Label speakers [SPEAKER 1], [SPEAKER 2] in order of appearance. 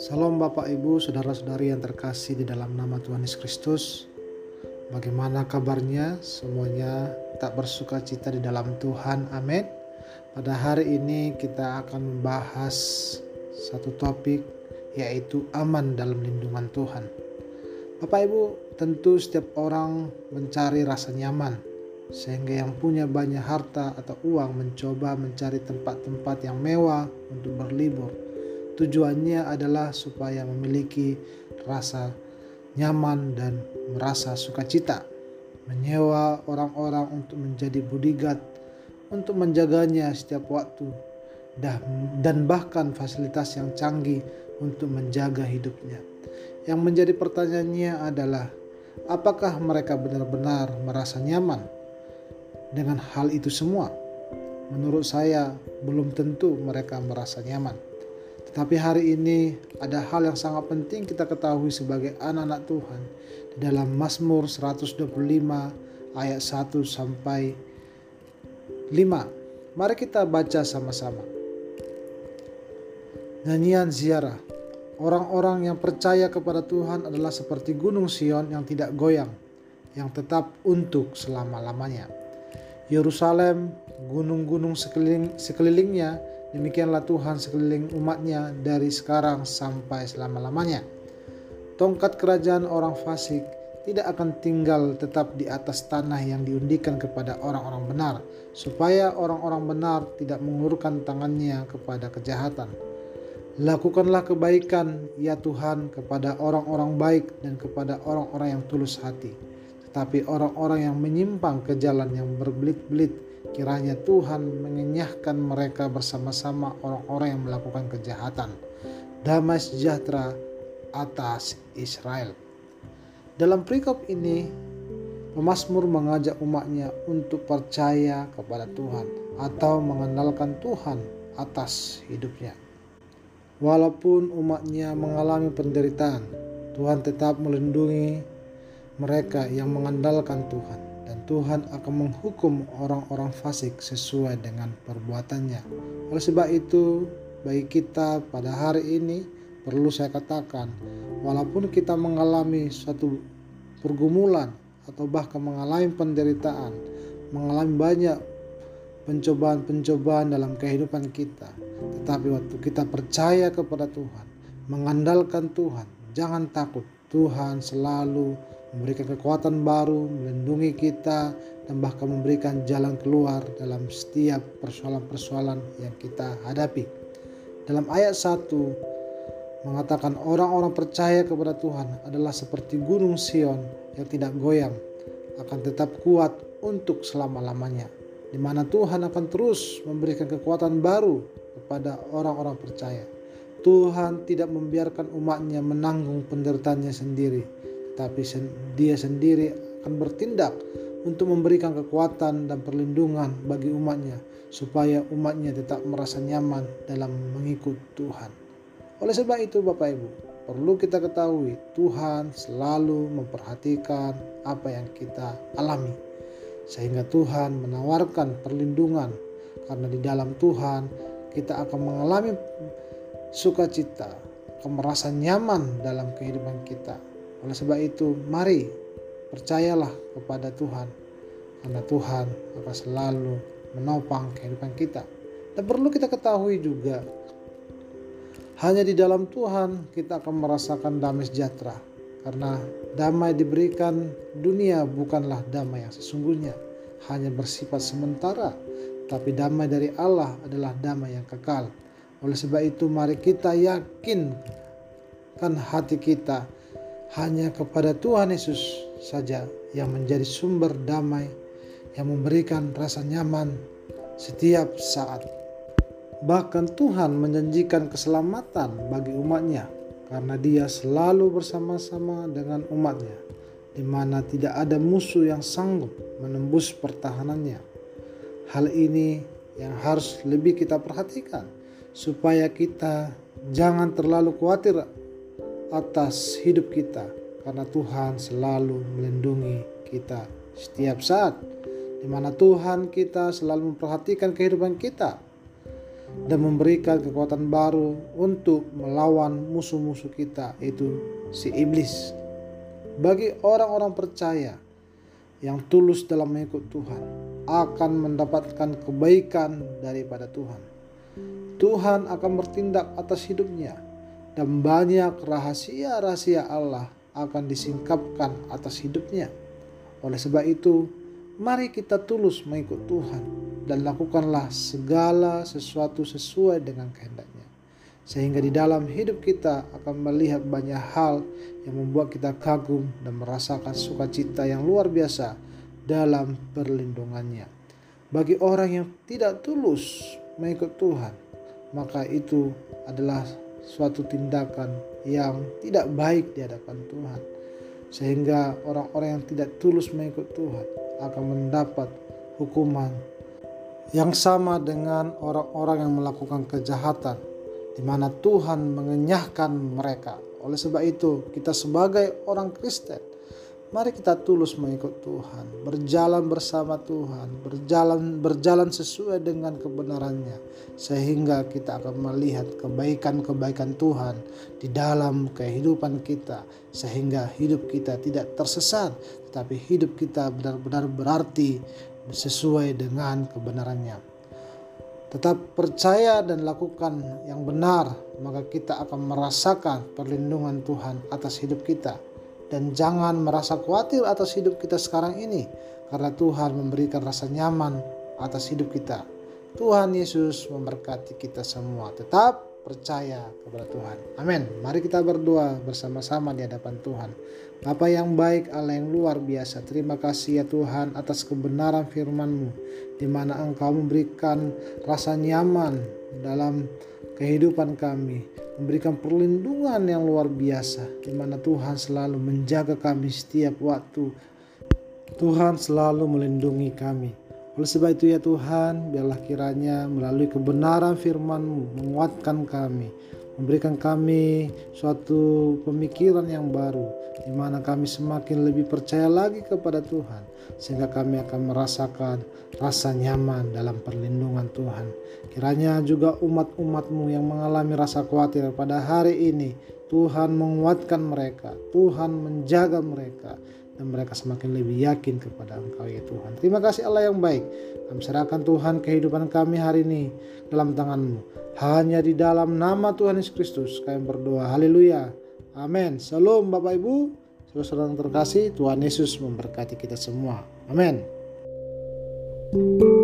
[SPEAKER 1] Salam Bapak Ibu, saudara-saudari yang terkasih di dalam nama Tuhan Yesus Kristus. Bagaimana kabarnya? Semuanya tak bersuka cita di dalam Tuhan. Amin. Pada hari ini kita akan membahas satu topik yaitu aman dalam lindungan Tuhan. Bapak Ibu, tentu setiap orang mencari rasa nyaman sehingga yang punya banyak harta atau uang mencoba mencari tempat-tempat yang mewah untuk berlibur Tujuannya adalah supaya memiliki rasa nyaman dan merasa sukacita. Menyewa orang-orang untuk menjadi bodyguard, untuk menjaganya setiap waktu, dan bahkan fasilitas yang canggih untuk menjaga hidupnya. Yang menjadi pertanyaannya adalah, apakah mereka benar-benar merasa nyaman dengan hal itu semua? Menurut saya, belum tentu mereka merasa nyaman. Tapi hari ini ada hal yang sangat penting kita ketahui sebagai anak-anak Tuhan. Di dalam Mazmur 125 ayat 1 sampai 5. Mari kita baca sama-sama. Nyanyian ziarah. Orang-orang yang percaya kepada Tuhan adalah seperti gunung Sion yang tidak goyang, yang tetap untuk selama-lamanya. Yerusalem, gunung-gunung sekeliling, sekelilingnya Demikianlah Tuhan sekeliling umatnya dari sekarang sampai selama-lamanya. Tongkat kerajaan orang fasik tidak akan tinggal tetap di atas tanah yang diundikan kepada orang-orang benar, supaya orang-orang benar tidak mengurungkan tangannya kepada kejahatan. Lakukanlah kebaikan, ya Tuhan, kepada orang-orang baik dan kepada orang-orang yang tulus hati. Tetapi orang-orang yang menyimpang ke jalan yang berbelit-belit Kiranya Tuhan mengenyahkan mereka bersama-sama orang-orang yang melakukan kejahatan. Damai sejahtera atas Israel. Dalam perikop ini, Pemasmur mengajak umatnya untuk percaya kepada Tuhan atau mengandalkan Tuhan atas hidupnya. Walaupun umatnya mengalami penderitaan, Tuhan tetap melindungi mereka yang mengandalkan Tuhan dan Tuhan akan menghukum orang-orang fasik sesuai dengan perbuatannya. Oleh sebab itu, bagi kita pada hari ini perlu saya katakan, walaupun kita mengalami suatu pergumulan atau bahkan mengalami penderitaan, mengalami banyak pencobaan-pencobaan dalam kehidupan kita, tetapi waktu kita percaya kepada Tuhan, mengandalkan Tuhan, jangan takut. Tuhan selalu memberikan kekuatan baru, melindungi kita, dan bahkan memberikan jalan keluar dalam setiap persoalan-persoalan yang kita hadapi. Dalam ayat 1 mengatakan orang-orang percaya kepada Tuhan adalah seperti gunung Sion yang tidak goyang, akan tetap kuat untuk selama-lamanya. Di mana Tuhan akan terus memberikan kekuatan baru kepada orang-orang percaya. Tuhan tidak membiarkan umatnya menanggung penderitaannya sendiri tapi dia sendiri akan bertindak untuk memberikan kekuatan dan perlindungan bagi umatnya supaya umatnya tetap merasa nyaman dalam mengikut Tuhan. Oleh sebab itu Bapak Ibu, perlu kita ketahui Tuhan selalu memperhatikan apa yang kita alami. Sehingga Tuhan menawarkan perlindungan karena di dalam Tuhan kita akan mengalami sukacita, akan merasa nyaman dalam kehidupan kita oleh sebab itu, mari percayalah kepada Tuhan, karena Tuhan akan selalu menopang kehidupan kita. Dan perlu kita ketahui juga, hanya di dalam Tuhan kita akan merasakan damai sejahtera, karena damai diberikan dunia bukanlah damai yang sesungguhnya, hanya bersifat sementara, tapi damai dari Allah adalah damai yang kekal. Oleh sebab itu, mari kita yakinkan hati kita hanya kepada Tuhan Yesus saja yang menjadi sumber damai, yang memberikan rasa nyaman setiap saat. Bahkan Tuhan menjanjikan keselamatan bagi umatnya karena dia selalu bersama-sama dengan umatnya di mana tidak ada musuh yang sanggup menembus pertahanannya. Hal ini yang harus lebih kita perhatikan supaya kita jangan terlalu khawatir atas hidup kita karena Tuhan selalu melindungi kita setiap saat di mana Tuhan kita selalu memperhatikan kehidupan kita dan memberikan kekuatan baru untuk melawan musuh-musuh kita itu si iblis. Bagi orang-orang percaya yang tulus dalam mengikut Tuhan akan mendapatkan kebaikan daripada Tuhan. Tuhan akan bertindak atas hidupnya dan banyak rahasia-rahasia Allah akan disingkapkan atas hidupnya. Oleh sebab itu, mari kita tulus mengikut Tuhan dan lakukanlah segala sesuatu sesuai dengan kehendaknya. Sehingga di dalam hidup kita akan melihat banyak hal yang membuat kita kagum dan merasakan sukacita yang luar biasa dalam perlindungannya. Bagi orang yang tidak tulus mengikut Tuhan, maka itu adalah suatu tindakan yang tidak baik di hadapan Tuhan. Sehingga orang-orang yang tidak tulus mengikut Tuhan akan mendapat hukuman yang sama dengan orang-orang yang melakukan kejahatan di mana Tuhan mengenyahkan mereka. Oleh sebab itu, kita sebagai orang Kristen Mari kita tulus mengikut Tuhan, berjalan bersama Tuhan, berjalan berjalan sesuai dengan kebenarannya sehingga kita akan melihat kebaikan-kebaikan Tuhan di dalam kehidupan kita sehingga hidup kita tidak tersesat tetapi hidup kita benar-benar berarti sesuai dengan kebenarannya. Tetap percaya dan lakukan yang benar, maka kita akan merasakan perlindungan Tuhan atas hidup kita dan jangan merasa khawatir atas hidup kita sekarang ini karena Tuhan memberikan rasa nyaman atas hidup kita. Tuhan Yesus memberkati kita semua. Tetap percaya kepada Tuhan. Amin. Mari kita berdoa bersama-sama di hadapan Tuhan. Bapa yang baik, Allah yang luar biasa. Terima kasih ya Tuhan atas kebenaran firman-Mu di mana Engkau memberikan rasa nyaman dalam kehidupan kami memberikan perlindungan yang luar biasa di mana Tuhan selalu menjaga kami setiap waktu. Tuhan selalu melindungi kami. Oleh sebab itu ya Tuhan, biarlah kiranya melalui kebenaran firman-Mu menguatkan kami, memberikan kami suatu pemikiran yang baru, di mana kami semakin lebih percaya lagi kepada Tuhan, sehingga kami akan merasakan rasa nyaman dalam perlindungan Tuhan. Kiranya juga umat-umatmu yang mengalami rasa khawatir pada hari ini, Tuhan menguatkan mereka, Tuhan menjaga mereka, dan mereka semakin lebih yakin kepada Engkau ya Tuhan. Terima kasih Allah yang baik. Kami serahkan Tuhan kehidupan kami hari ini dalam tanganmu. Hanya di dalam nama Tuhan Yesus Kristus kami berdoa. Haleluya. Amin. Salam Bapak Ibu. Saudara yang terkasih, Tuhan Yesus memberkati kita semua. Amin. thank you